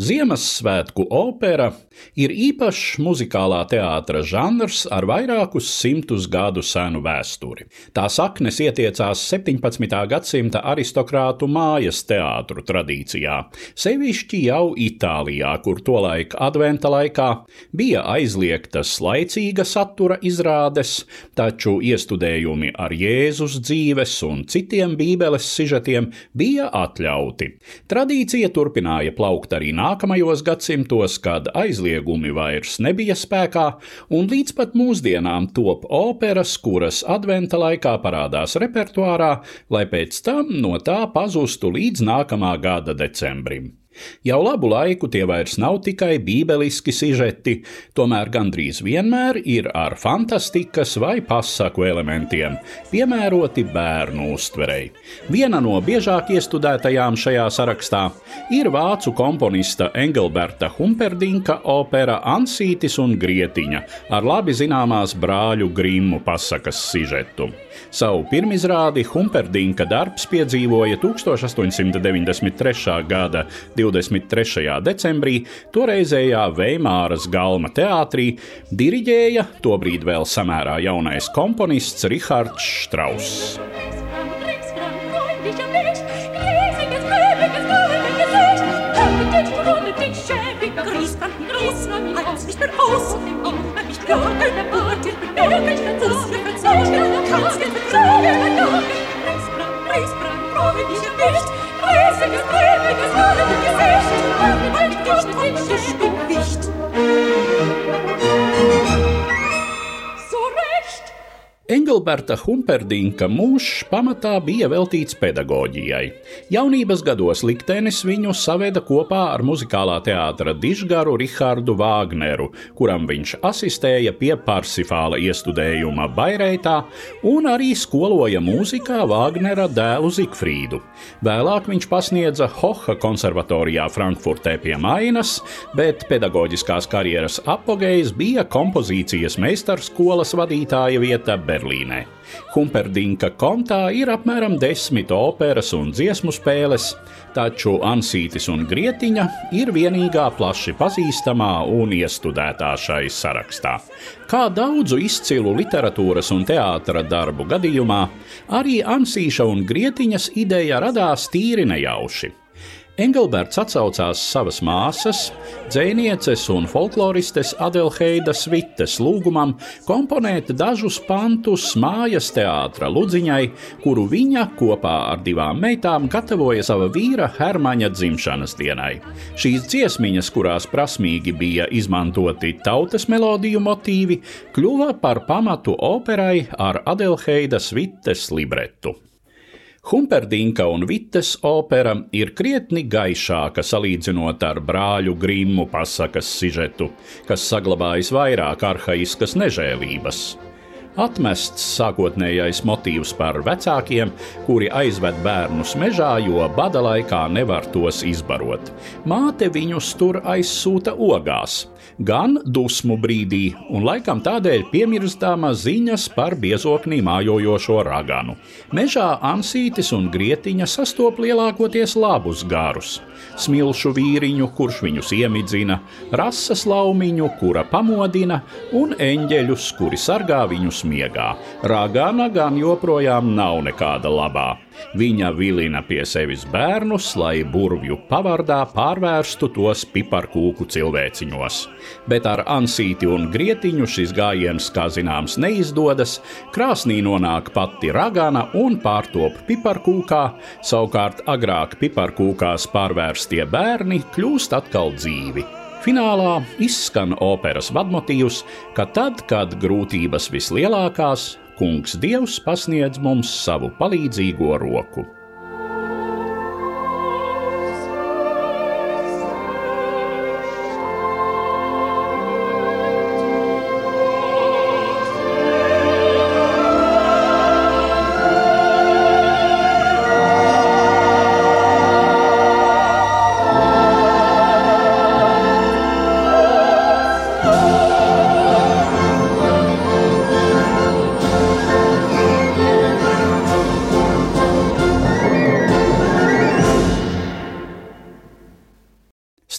Ziemassvētku opera ir īpašs muzikālā teātra žanrs ar vairākus simtus gadu senu vēsturi. Tā saknes ietiecās 17. gadsimta aristokrātu mājas teātru tradīcijā, sevišķi jau Itālijā, kur tolaik adventa laikā bija aizliegtas laicīga satura izrādes, taču iestudējumi ar Jēzus dzīves un citiem bībeles sižetiem bija atļauti. Tradīcija turpināja plaukt arī nākamajā nākamajos gadsimtos, kad aizliegumi vairs nebija spēkā, un līdz pat mūsdienām top operas, kuras adventa laikā parādās repertuārā, lai pēc tam no tā pazustu līdz nākamā gada decembrim. Jau labu laiku tie vairs nav tikai bībeliski sižeti, tomēr gandrīz vienmēr ir ar fantastikas vai pasaku elementiem, piemēroti bērnu uztverei. Viena no biežāk iestudētajām šajā sarakstā ir vācu komponista Engelberta Humperdinka opera Ansītis un Grietiņa ar labi zināmās brāļu Grimmu pasakas sižetu. Savu pirmizrādi Humperdinka darbs piedzīvoja 1893. gada 23. decembrī toreizējā Veimāras galma teātrī, diriģēja tobrīd vēl samērā jaunais komponists Rihards Strauss. Als ich bin aus, immer nicht gar eine Engelberta Humperdinka mūžs pamatā bija veltīts pedagoģijai. Jaunības gados liktenis viņu saveda kopā ar muzikālā teātra dižgaru Rihardu Vāgneru, kuram viņš asistēja pie Parsifāla iestudējuma Baireitā un arī skoloja mūzikā Vāgnera dēlu Zigfrīdu. Vēlāk viņš pasniedza Hoha konservatorijā Frankfurtē pie Mainas, bet pedagoģiskās karjeras apogejs bija kompozīcijas meistarskolas vadītāja vieta Berlīnē. Berlīnē. Humperdinka kontā ir apmēram desmit operas un dziesmu spēles, taču Ansītis un Grietiņa ir vienīgā plaši pazīstamā un iestudētā šai sarakstā. Kā daudzu izcilu literatūras un teātra darbu gadījumā, arī Ansīša un Grietiņas ideja radās tīri nejauši. Engelberts atsaucās savas māsas, dzinieces un folkloristes Adelheidas Vites lūgumam komponēt dažus pantus mājas teātra Ludziņai, kuru viņa kopā ar divām meitām gatavoja sava vīra Hermaņa dzimšanas dienai. Šīs dziesmiņas, kurās prasmīgi bija izmantoti tautas melodiju motīvi, kļuva par pamatu operai ar Adelheidas Vites libretu. Humperdinka un Vites opera ir krietni gaišāka salīdzinot ar brāļu Grimmu pasakas sižetu, kas saglabājas vairāk arhaiskas nežēlības. Atmests sākotnējais motīvs par vecākiem, kuri aizved bērnus mežā, jo bada laikā nevar tos izbarot. Māte viņus tur aizsūta ogās, gan dusmu brīdī, un laikam tādēļ piemirstāma ziņas par biezoknī mājojošo raganu. Mežā ansītis un grietiņa sastop lielākoties labus garus - smilšu vīriņu, kurš viņus iemidzina, rases laumiņu, kura pamodina, un eņģeļus, kuri sargā viņus miegā. Ragana gan joprojām nav nekāda labā. Viņa vilina pie sevis bērnus, lai burvju pavardā pārvērstu tos piparkūku cilvēciņos bet ar ansīti un grietiņu šis gājiens, kā zināms, neizdodas. Krāsnī nonāk pati ragana un pārtop piparkūkā, savukārt agrāk piparkūkās pārvērstie bērni kļūst atkal dzīvi. Finālā izskan operas vadmotīvs, ka tad, kad grūtības vislielākās, Kungs Dievs pasniedz mums savu palīdzīgo roku.